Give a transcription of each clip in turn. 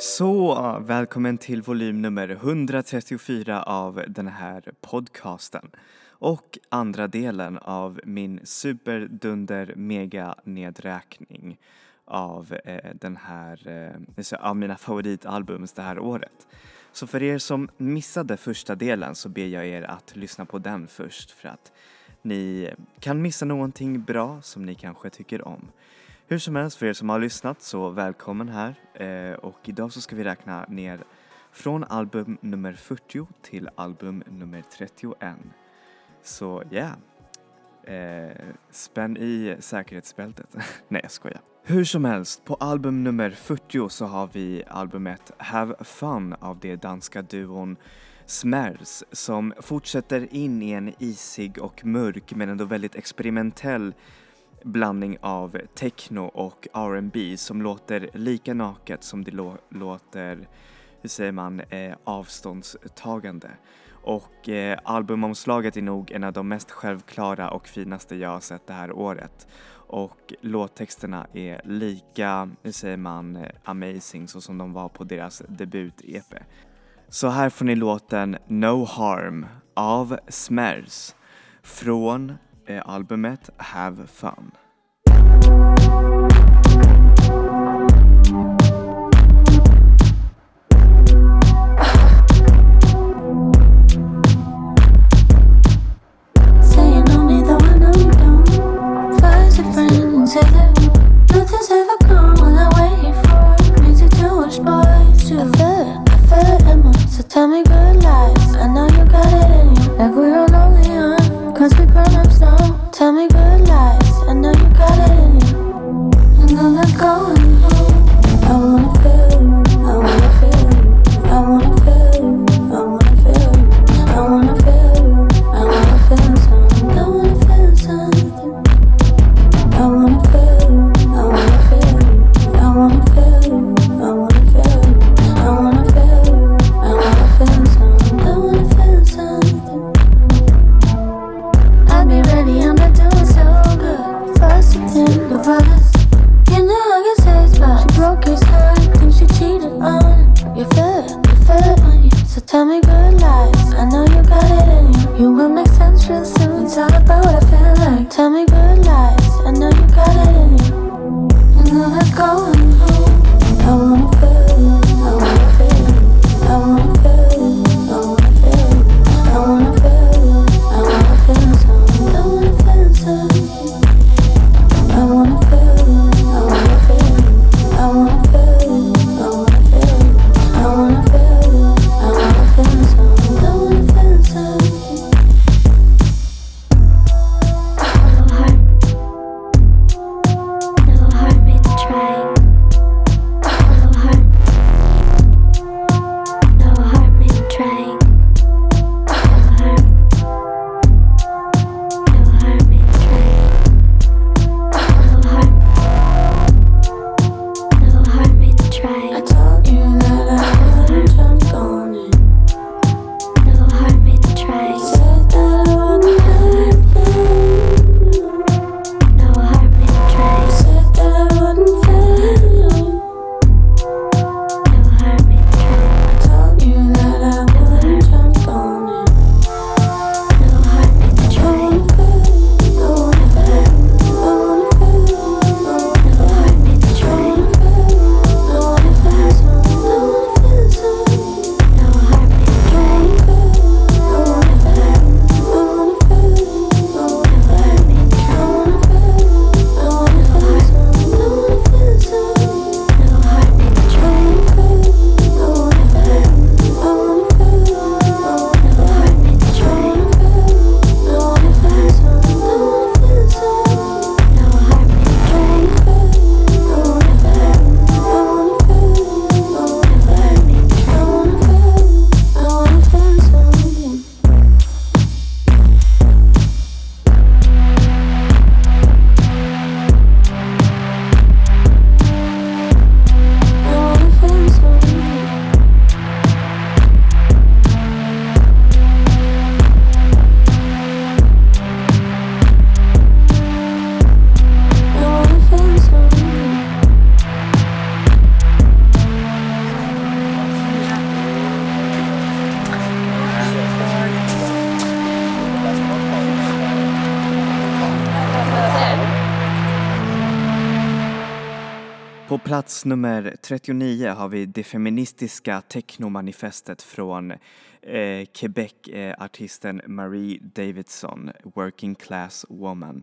Så, välkommen till volym nummer 134 av den här podcasten och andra delen av min superdunder mega nedräkning av eh, den här, eh, av mina favoritalbums det här året. Så för er som missade första delen så ber jag er att lyssna på den först för att ni kan missa någonting bra som ni kanske tycker om. Hur som helst, för er som har lyssnat så välkommen här eh, och idag så ska vi räkna ner från album nummer 40 till album nummer 31. Så ja, yeah. eh, spänn i säkerhetsbältet. Nej jag skojar. Hur som helst, på album nummer 40 så har vi albumet Have Fun av det danska duon Smers som fortsätter in i en isig och mörk men ändå väldigt experimentell blandning av techno och R&B som låter lika naket som det låter, hur säger man, eh, avståndstagande. Och eh, albumomslaget är nog en av de mest självklara och finaste jag har sett det här året. Och låttexterna är lika, hur säger man, eh, amazing så som de var på deras debut-EP. Så här får ni låten No Harm av Smers från är albumet Have Fun. Plats nummer 39 har vi det feministiska technomanifestet från eh, Quebec-artisten eh, Marie Davidson, Working Class Woman.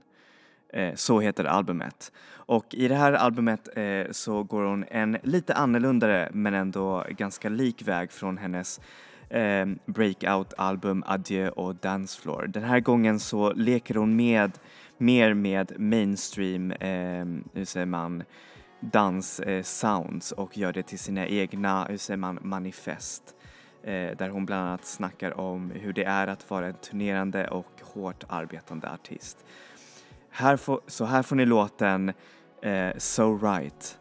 Eh, så heter albumet. Och i det här albumet eh, så går hon en lite annorlunda men ändå ganska lik väg från hennes eh, breakout-album Adieu och Dancefloor. Den här gången så leker hon med mer med mainstream, eh, hur säger man, danssounds eh, och gör det till sina egna, hur säger man, manifest. Eh, där hon bland annat snackar om hur det är att vara en turnerande och hårt arbetande artist. Här får, så här får ni låten eh, So Right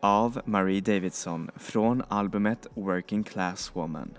av Marie Davidson från albumet Working Class Woman.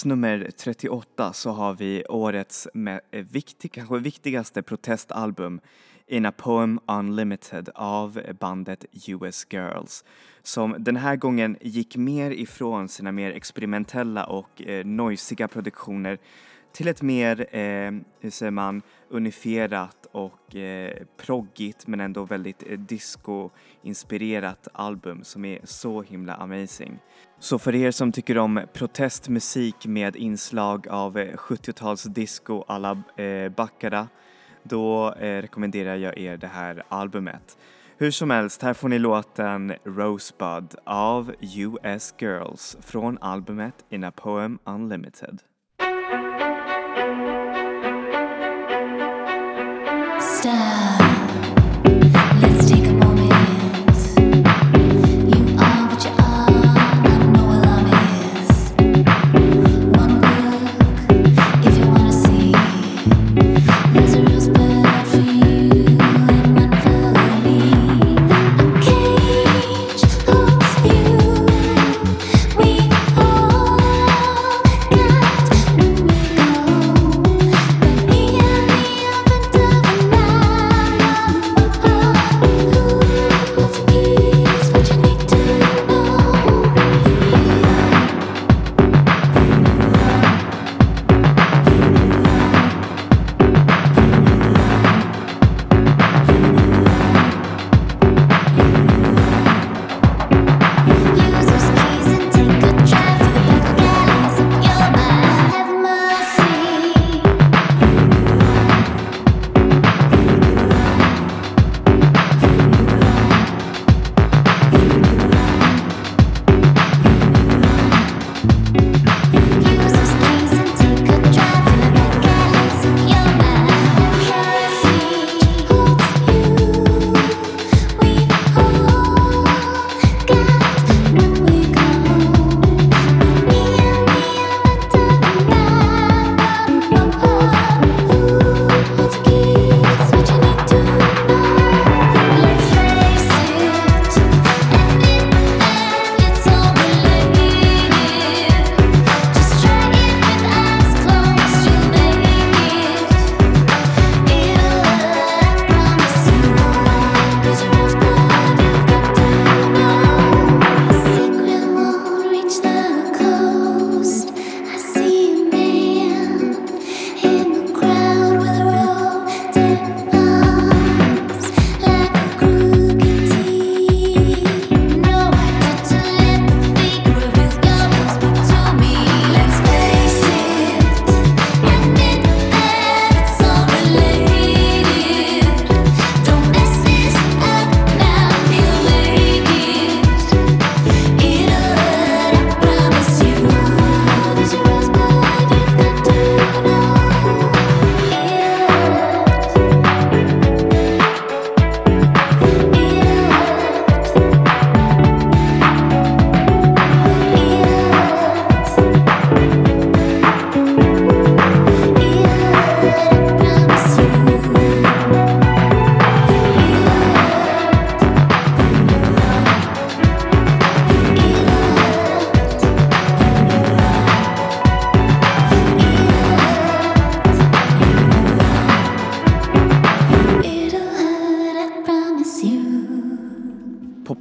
Plats nummer 38 så har vi årets eh, viktig, kanske viktigaste protestalbum In a Poem Unlimited av bandet US Girls som den här gången gick mer ifrån sina mer experimentella och eh, noisiga produktioner till ett mer, eh, hur säger man, unifierat och eh, proggigt men ändå väldigt eh, disco-inspirerat album som är så himla amazing. Så för er som tycker om protestmusik med inslag av eh, 70-talsdisco à la eh, Baccara då eh, rekommenderar jag er det här albumet. Hur som helst, här får ni låten Rosebud av US Girls från albumet In a Poem Unlimited. Stop.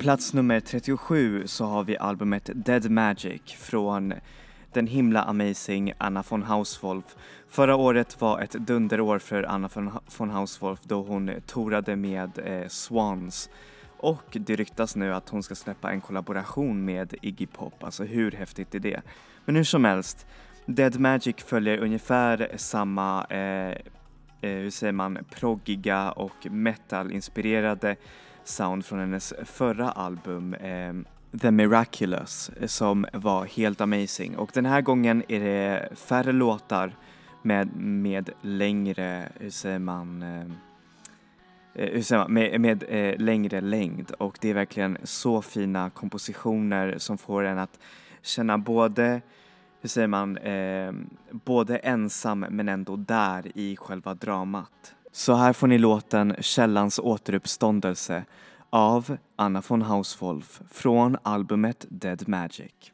Plats nummer 37 så har vi albumet Dead Magic från den himla amazing Anna von Hauswolf. Förra året var ett dunderår för Anna von, Hauswolf då hon torade med eh, Swans. Och det ryktas nu att hon ska släppa en kollaboration med Iggy Pop, alltså hur häftigt är det? Men hur som helst, Dead Magic följer ungefär samma eh, eh, hur säger man, proggiga och metal-inspirerade sound från hennes förra album eh, The Miraculous som var helt amazing och den här gången är det färre låtar med, med längre, hur säger man, eh, eh, hur säger man, med, med eh, längre längd och det är verkligen så fina kompositioner som får en att känna både hur säger man, eh, både ensam men ändå där i själva dramat. Så här får ni låten Källans återuppståndelse av Anna von Hauswolf från albumet Dead Magic.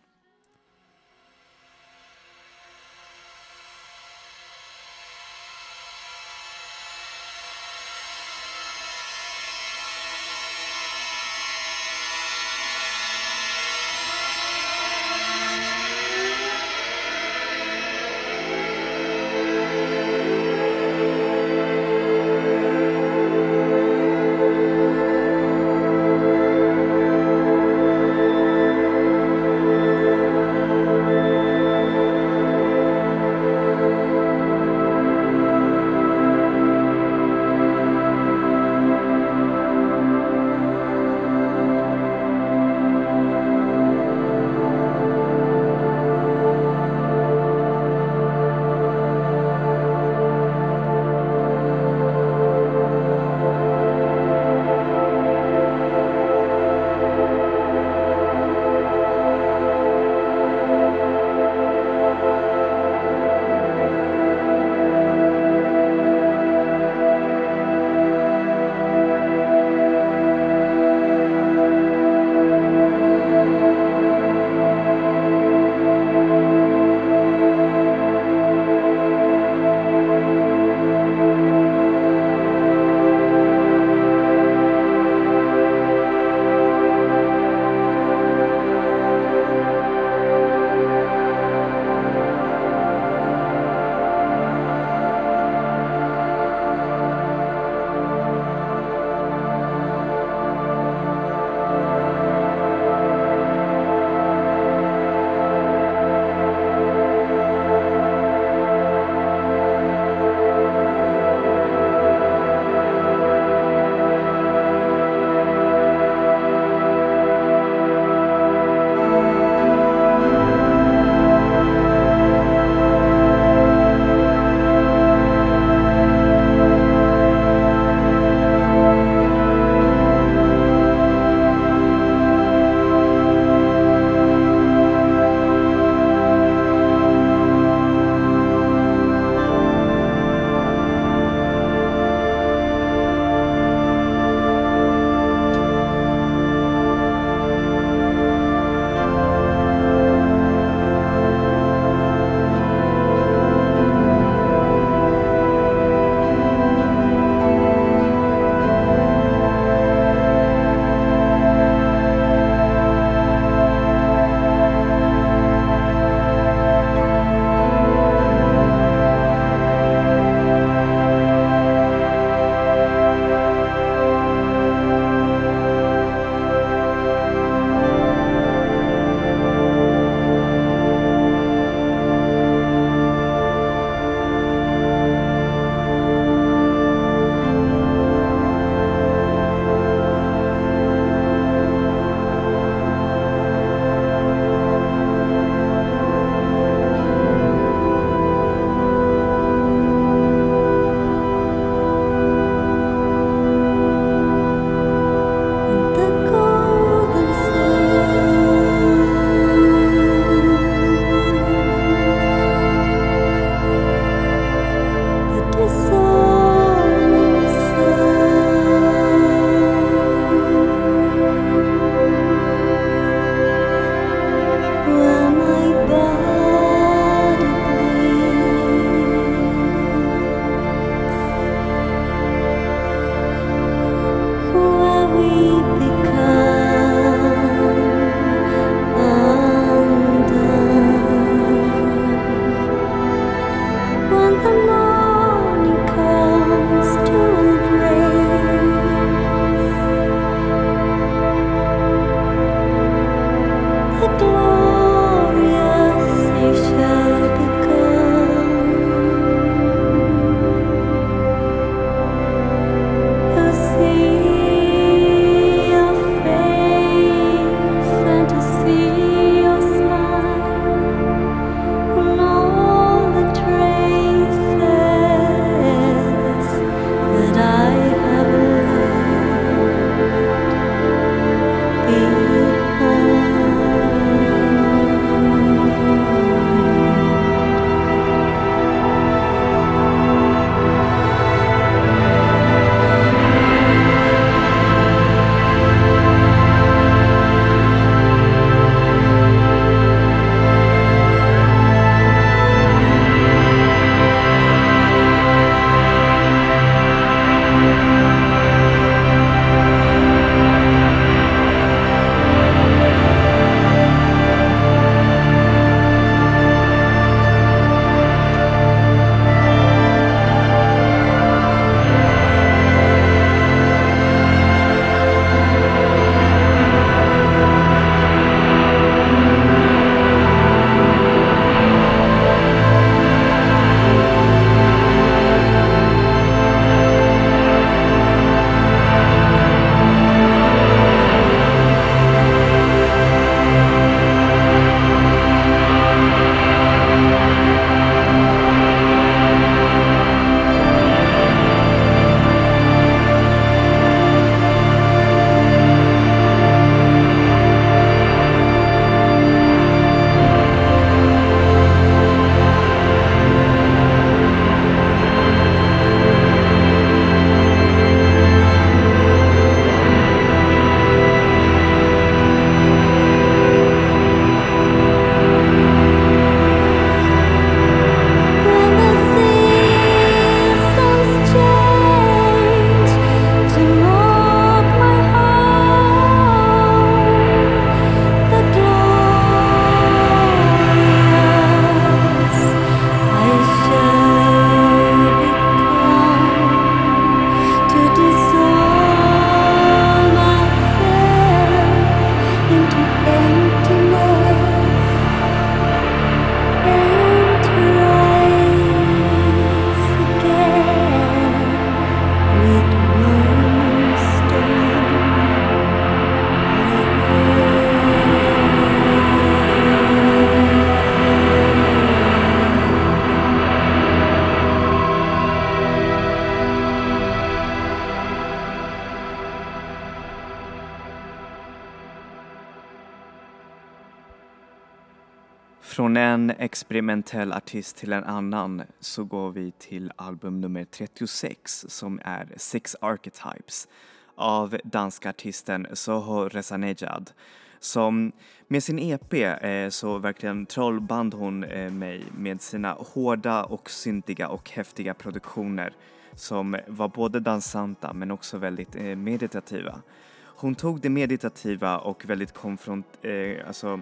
Experimentell artist till en annan så går vi till album nummer 36 som är Six Archetypes av danska artisten Soho Rezanejad som med sin EP eh, så verkligen trollband hon eh, mig med sina hårda och syntiga och häftiga produktioner som var både dansanta men också väldigt eh, meditativa. Hon tog det meditativa och väldigt konfront, eh, alltså,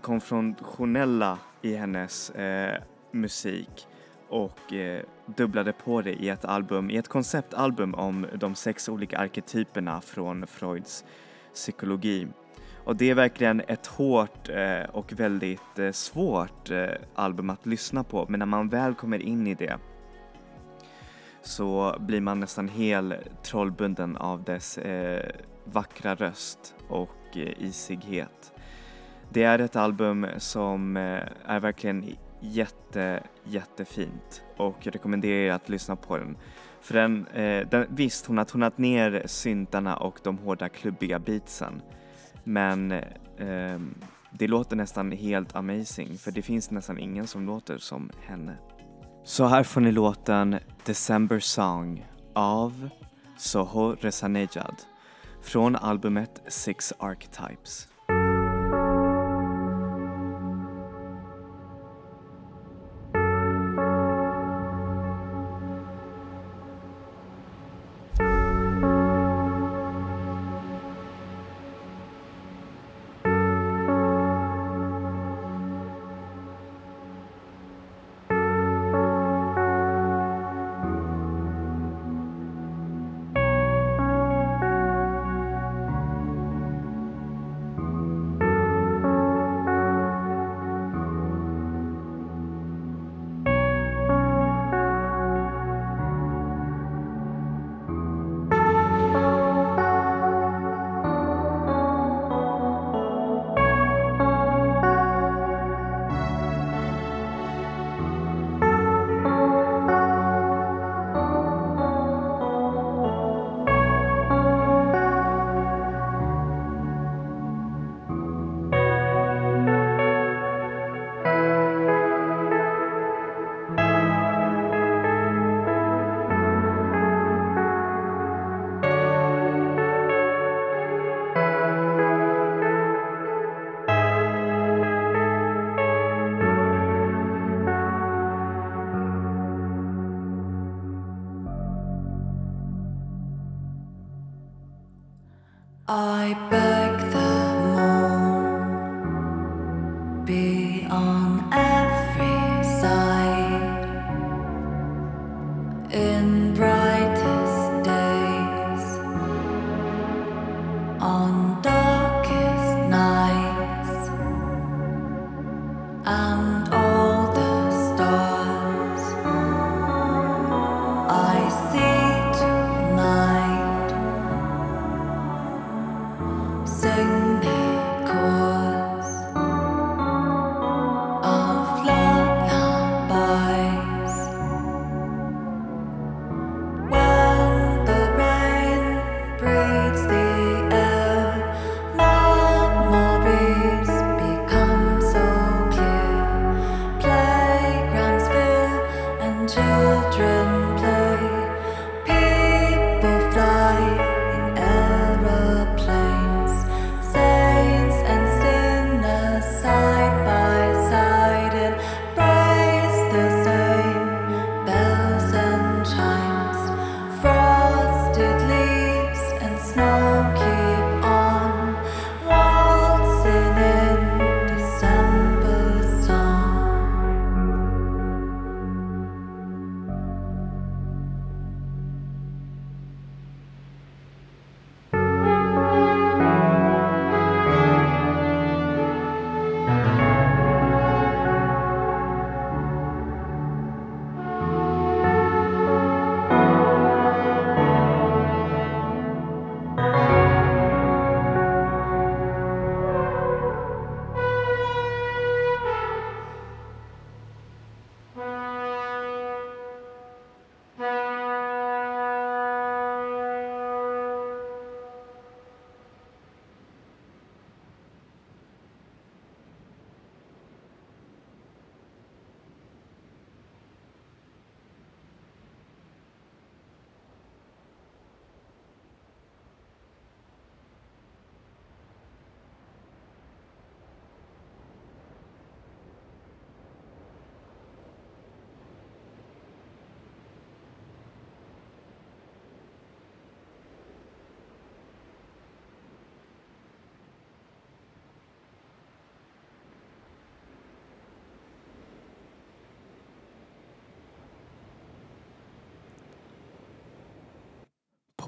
konfrontationella i hennes eh, musik och eh, dubblade på det i ett album, i ett konceptalbum om de sex olika arketyperna från Freuds psykologi. Och det är verkligen ett hårt eh, och väldigt eh, svårt eh, album att lyssna på men när man väl kommer in i det så blir man nästan helt trollbunden av dess eh, vackra röst och eh, isighet. Det är ett album som eh, är verkligen jätte, jättefint och jag rekommenderar er att lyssna på den. För den, eh, den visst, hon har tonat ner syntarna och de hårda klubbiga beatsen men eh, det låter nästan helt amazing för det finns nästan ingen som låter som henne. Så här får ni låten December Song av Soho Rezanejad från albumet Six Archetypes.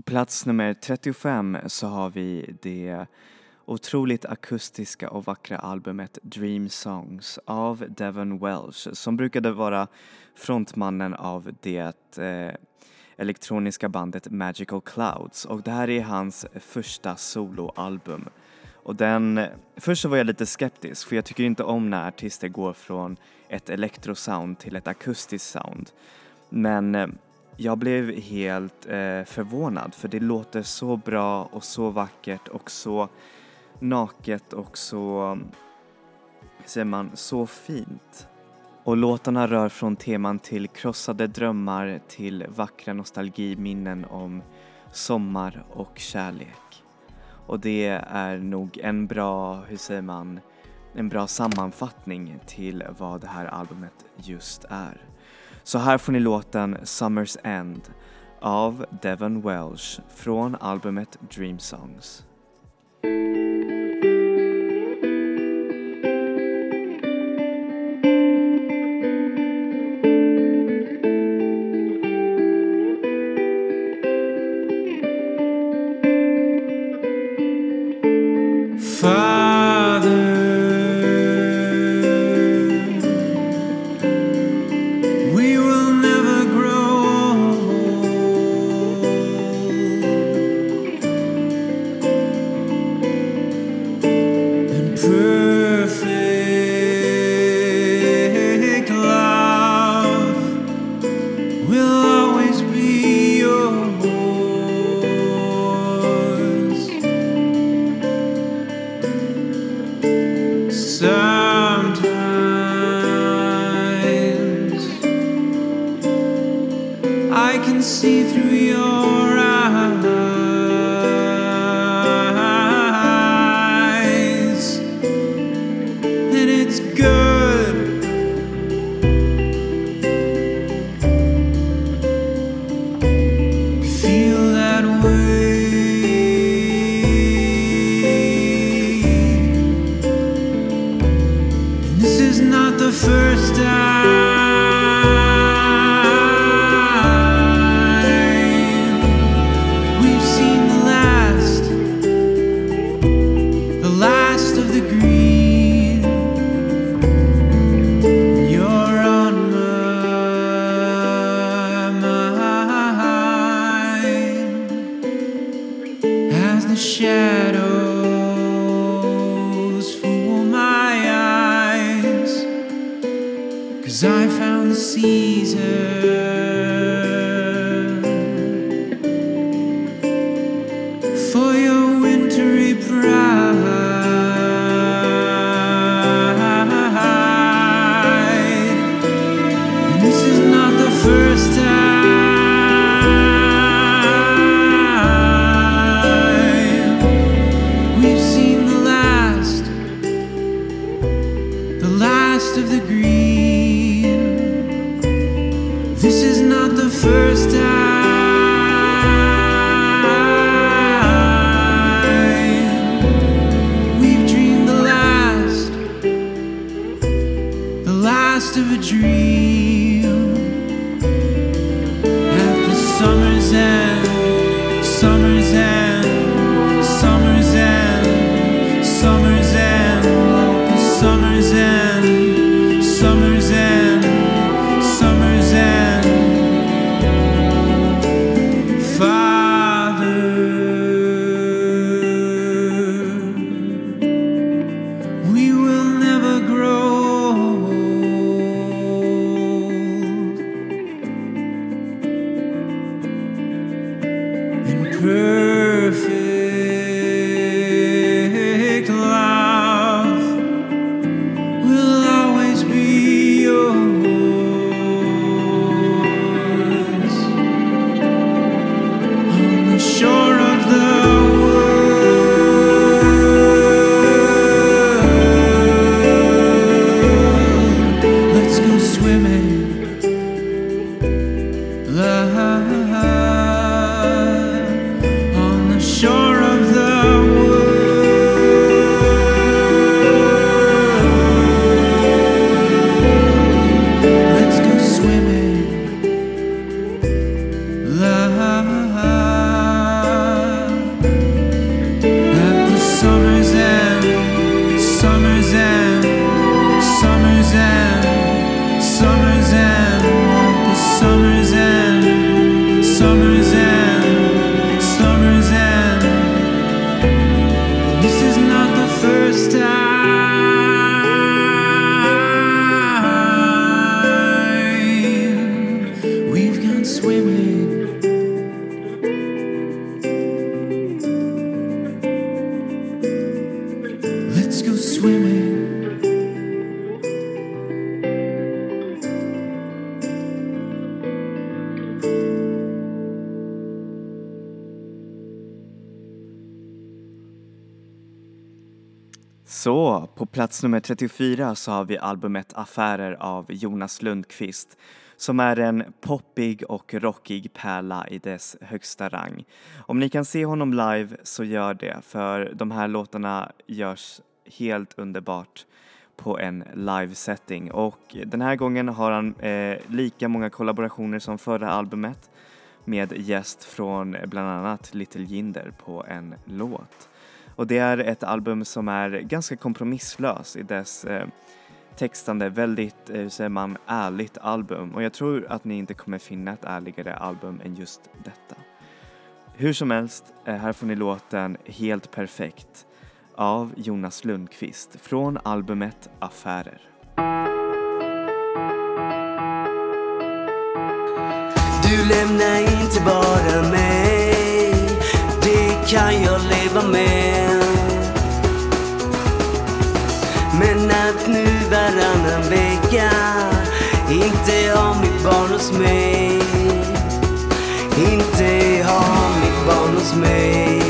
Plats nummer 35 så har vi det otroligt akustiska och vackra albumet Dream Songs av Devon Welsh som brukade vara frontmannen av det eh, elektroniska bandet Magical Clouds och det här är hans första soloalbum. Och den, först så var jag lite skeptisk för jag tycker inte om när artister går från ett elektrosound till ett akustiskt sound. Men eh, jag blev helt eh, förvånad för det låter så bra och så vackert och så naket och så, säger man, så fint. Och låtarna rör från teman till krossade drömmar till vackra nostalgiminnen om sommar och kärlek. Och det är nog en bra, hur säger man, en bra sammanfattning till vad det här albumet just är. Så här får ni låten Summer's End av Devon Welsh från albumet Dream Songs. Plats nummer 34 så har vi albumet Affärer av Jonas Lundqvist som är en poppig och rockig pärla i dess högsta rang. Om ni kan se honom live så gör det för de här låtarna görs helt underbart på en live-setting och den här gången har han eh, lika många kollaborationer som förra albumet med gäst från bland annat Little Jinder på en låt. Och det är ett album som är ganska kompromisslös i dess eh, textande, väldigt, eh, hur säger man, ärligt album och jag tror att ni inte kommer finna ett ärligare album än just detta. Hur som helst, eh, här får ni låten Helt perfekt av Jonas Lundqvist från albumet Affärer. Du lämnar inte bara mig kan jag leva med. Men att nu varannan vecka Inte ha mitt barn hos mig. Inte ha mitt barn hos mig.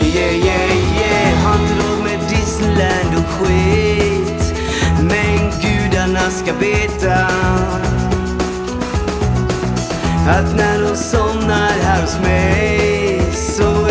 Yeah, yeah, yeah Har inte råd med Disneyland och skit. Men gudarna ska veta att när de somnar här hos mig så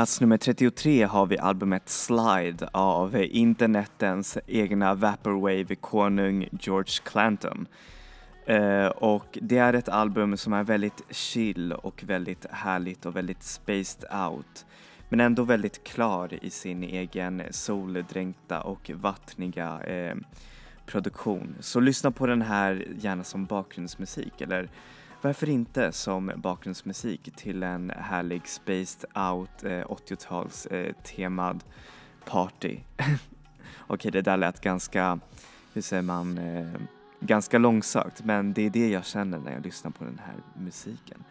plats nummer 33 har vi albumet Slide av internetens egna Vaporwave-konung George Clanton. Eh, och det är ett album som är väldigt chill och väldigt härligt och väldigt spaced out. Men ändå väldigt klar i sin egen soldränkta och vattniga eh, produktion. Så lyssna på den här gärna som bakgrundsmusik eller varför inte som bakgrundsmusik till en härlig spaced out eh, 80-tals eh, temad party. Okej, det där lät ganska, hur säger man, eh, ganska långsökt men det är det jag känner när jag lyssnar på den här musiken.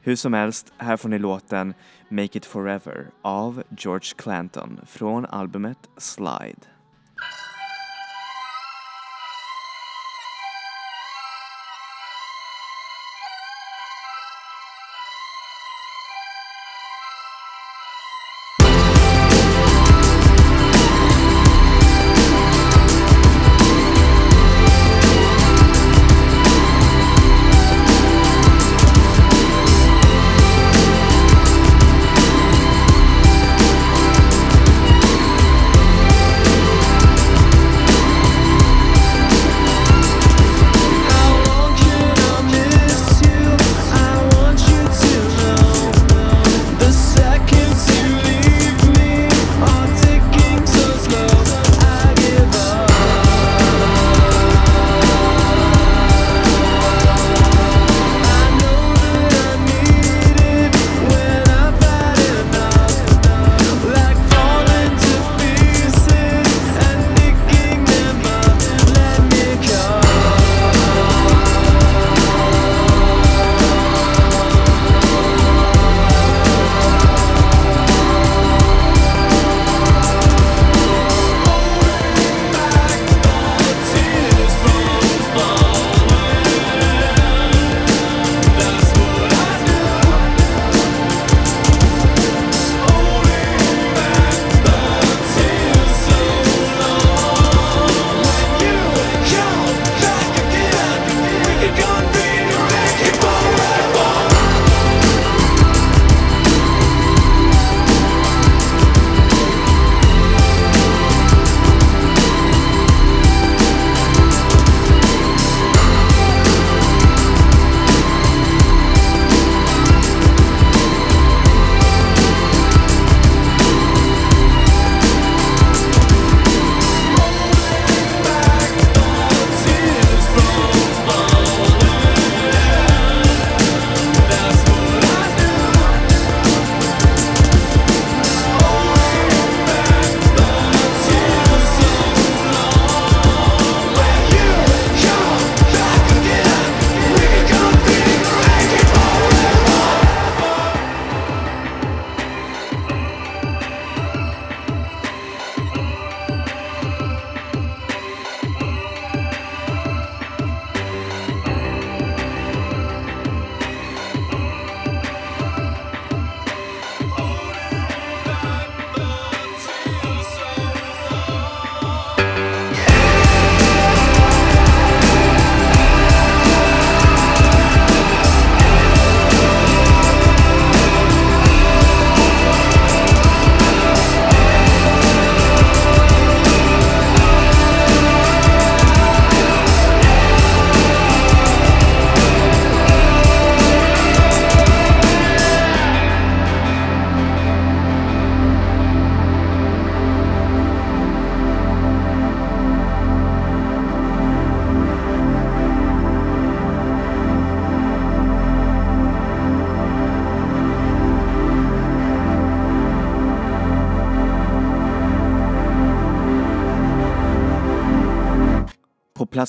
Hur som helst, här får ni låten Make It Forever av George Clanton från albumet Slide.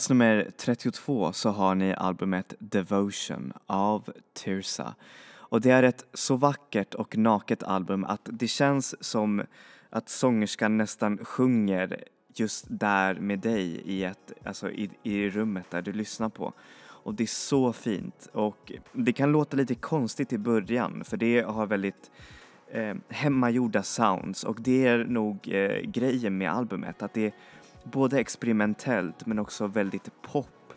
Plats nummer 32 så har ni albumet Devotion av Tirsa. Och det är ett så vackert och naket album att det känns som att sångerskan nästan sjunger just där med dig i, ett, alltså i, i rummet där du lyssnar på. Och det är så fint och det kan låta lite konstigt i början för det har väldigt eh, hemmagjorda sounds och det är nog eh, grejen med albumet att det är både experimentellt men också väldigt pop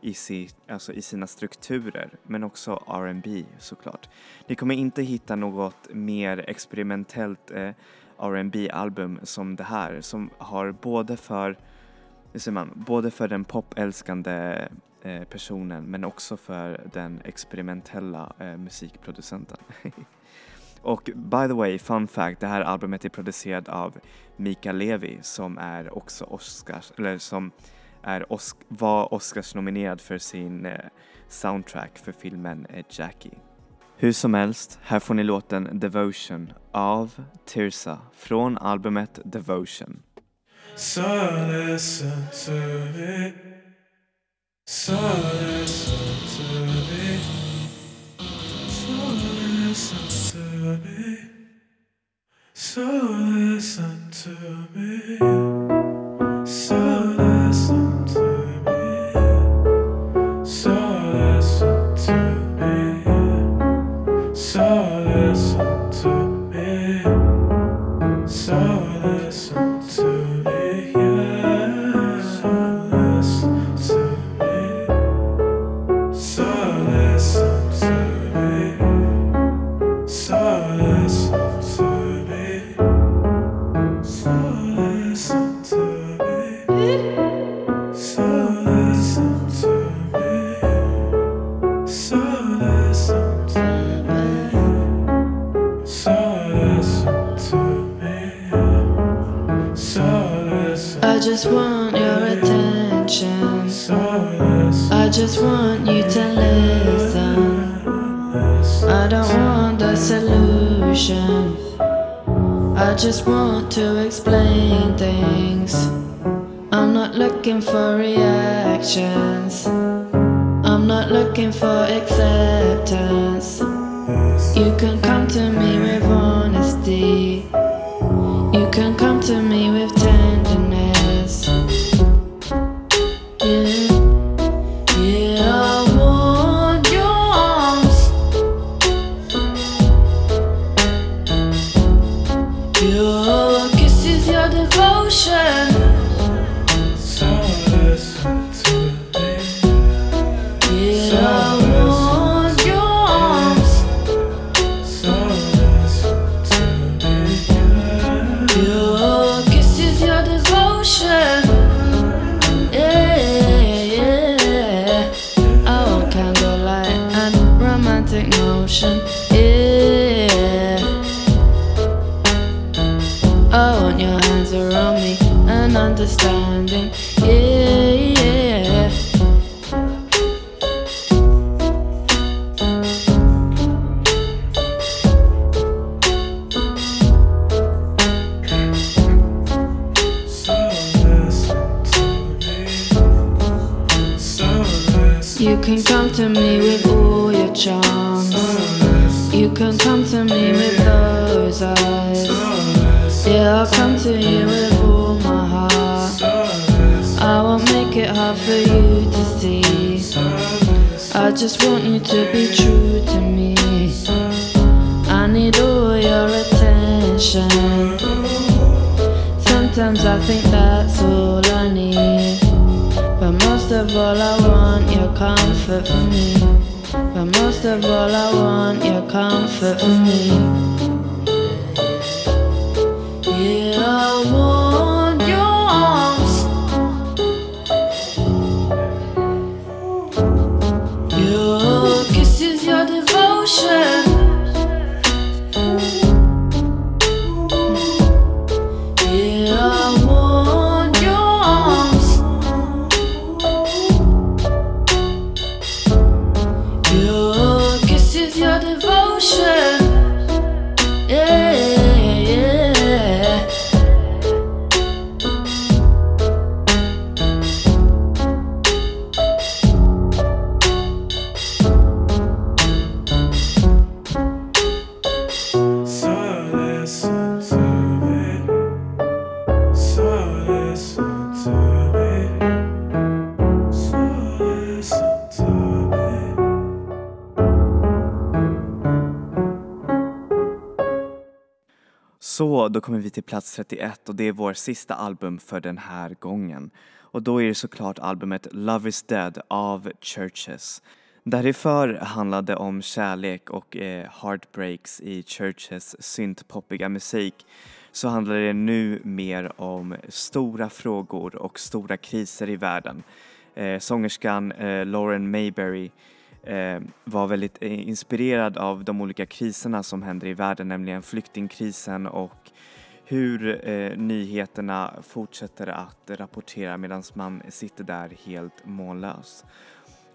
i, si, alltså i sina strukturer men också R&B såklart. Ni kommer inte hitta något mer experimentellt eh, R&B album som det här som har både för, hur säger man, både för den popälskande eh, personen men också för den experimentella eh, musikproducenten. Och by the way, fun fact, det här albumet är producerat av Mika Levi som är också Oscars, eller som är Osc var Oscars nominerad för sin eh, soundtrack för filmen eh, Jackie. Hur som helst, här får ni låten Devotion av Tirsa från albumet Devotion. So listen to me. So listen to me. Me. So listen to me. Just want to explain things. I'm not looking for reactions. I'm not looking for acceptance. You can come to me with honesty. Most of all, I want your comfort for me. But most of all, I want your comfort for me. Yeah, Då kommer vi till plats 31 och det är vår sista album för den här gången. Och då är det såklart albumet Love is Dead av Churches. Där det förr handlade om kärlek och eh, heartbreaks i Churches syntpoppiga musik så handlar det nu mer om stora frågor och stora kriser i världen. Eh, sångerskan eh, Lauren Mayberry eh, var väldigt eh, inspirerad av de olika kriserna som händer i världen, nämligen flyktingkrisen och hur eh, nyheterna fortsätter att rapportera medan man sitter där helt mållös.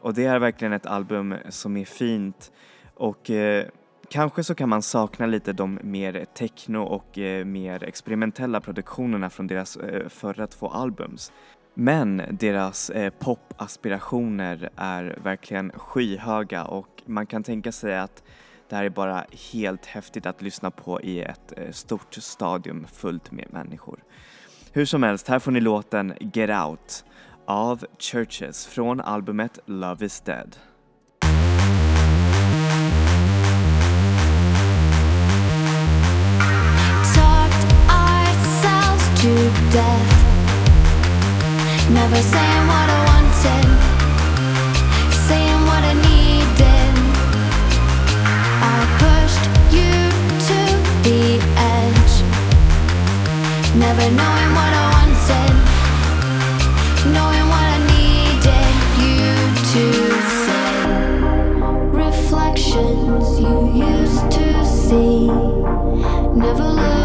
Och det är verkligen ett album som är fint och eh, kanske så kan man sakna lite de mer techno och eh, mer experimentella produktionerna från deras eh, förra två albums. Men deras eh, popaspirationer är verkligen skyhöga och man kan tänka sig att det här är bara helt häftigt att lyssna på i ett eh, stort stadium fullt med människor. Hur som helst, här får ni låten Get Out av Churches från albumet Love is Dead. To death. Never saying what I wanted, Never knowing what I wanted, knowing what I needed you to say. Reflections you used to see never look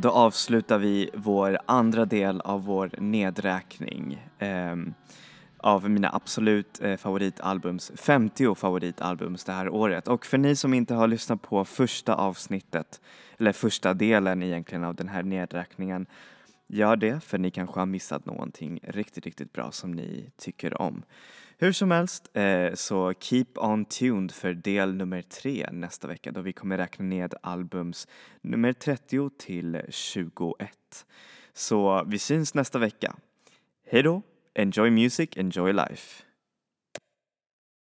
då avslutar vi vår andra del av vår nedräkning eh, av mina absolut eh, favoritalbums, 50 favoritalbums det här året. Och för ni som inte har lyssnat på första avsnittet, eller första delen egentligen av den här nedräkningen, gör det för ni kanske har missat någonting riktigt, riktigt bra som ni tycker om. Hur som helst, eh, så keep on tuned för del nummer tre nästa vecka då vi kommer räkna ned albums nummer 30 till 21. Så vi syns nästa vecka. Hej då! Enjoy music, enjoy life.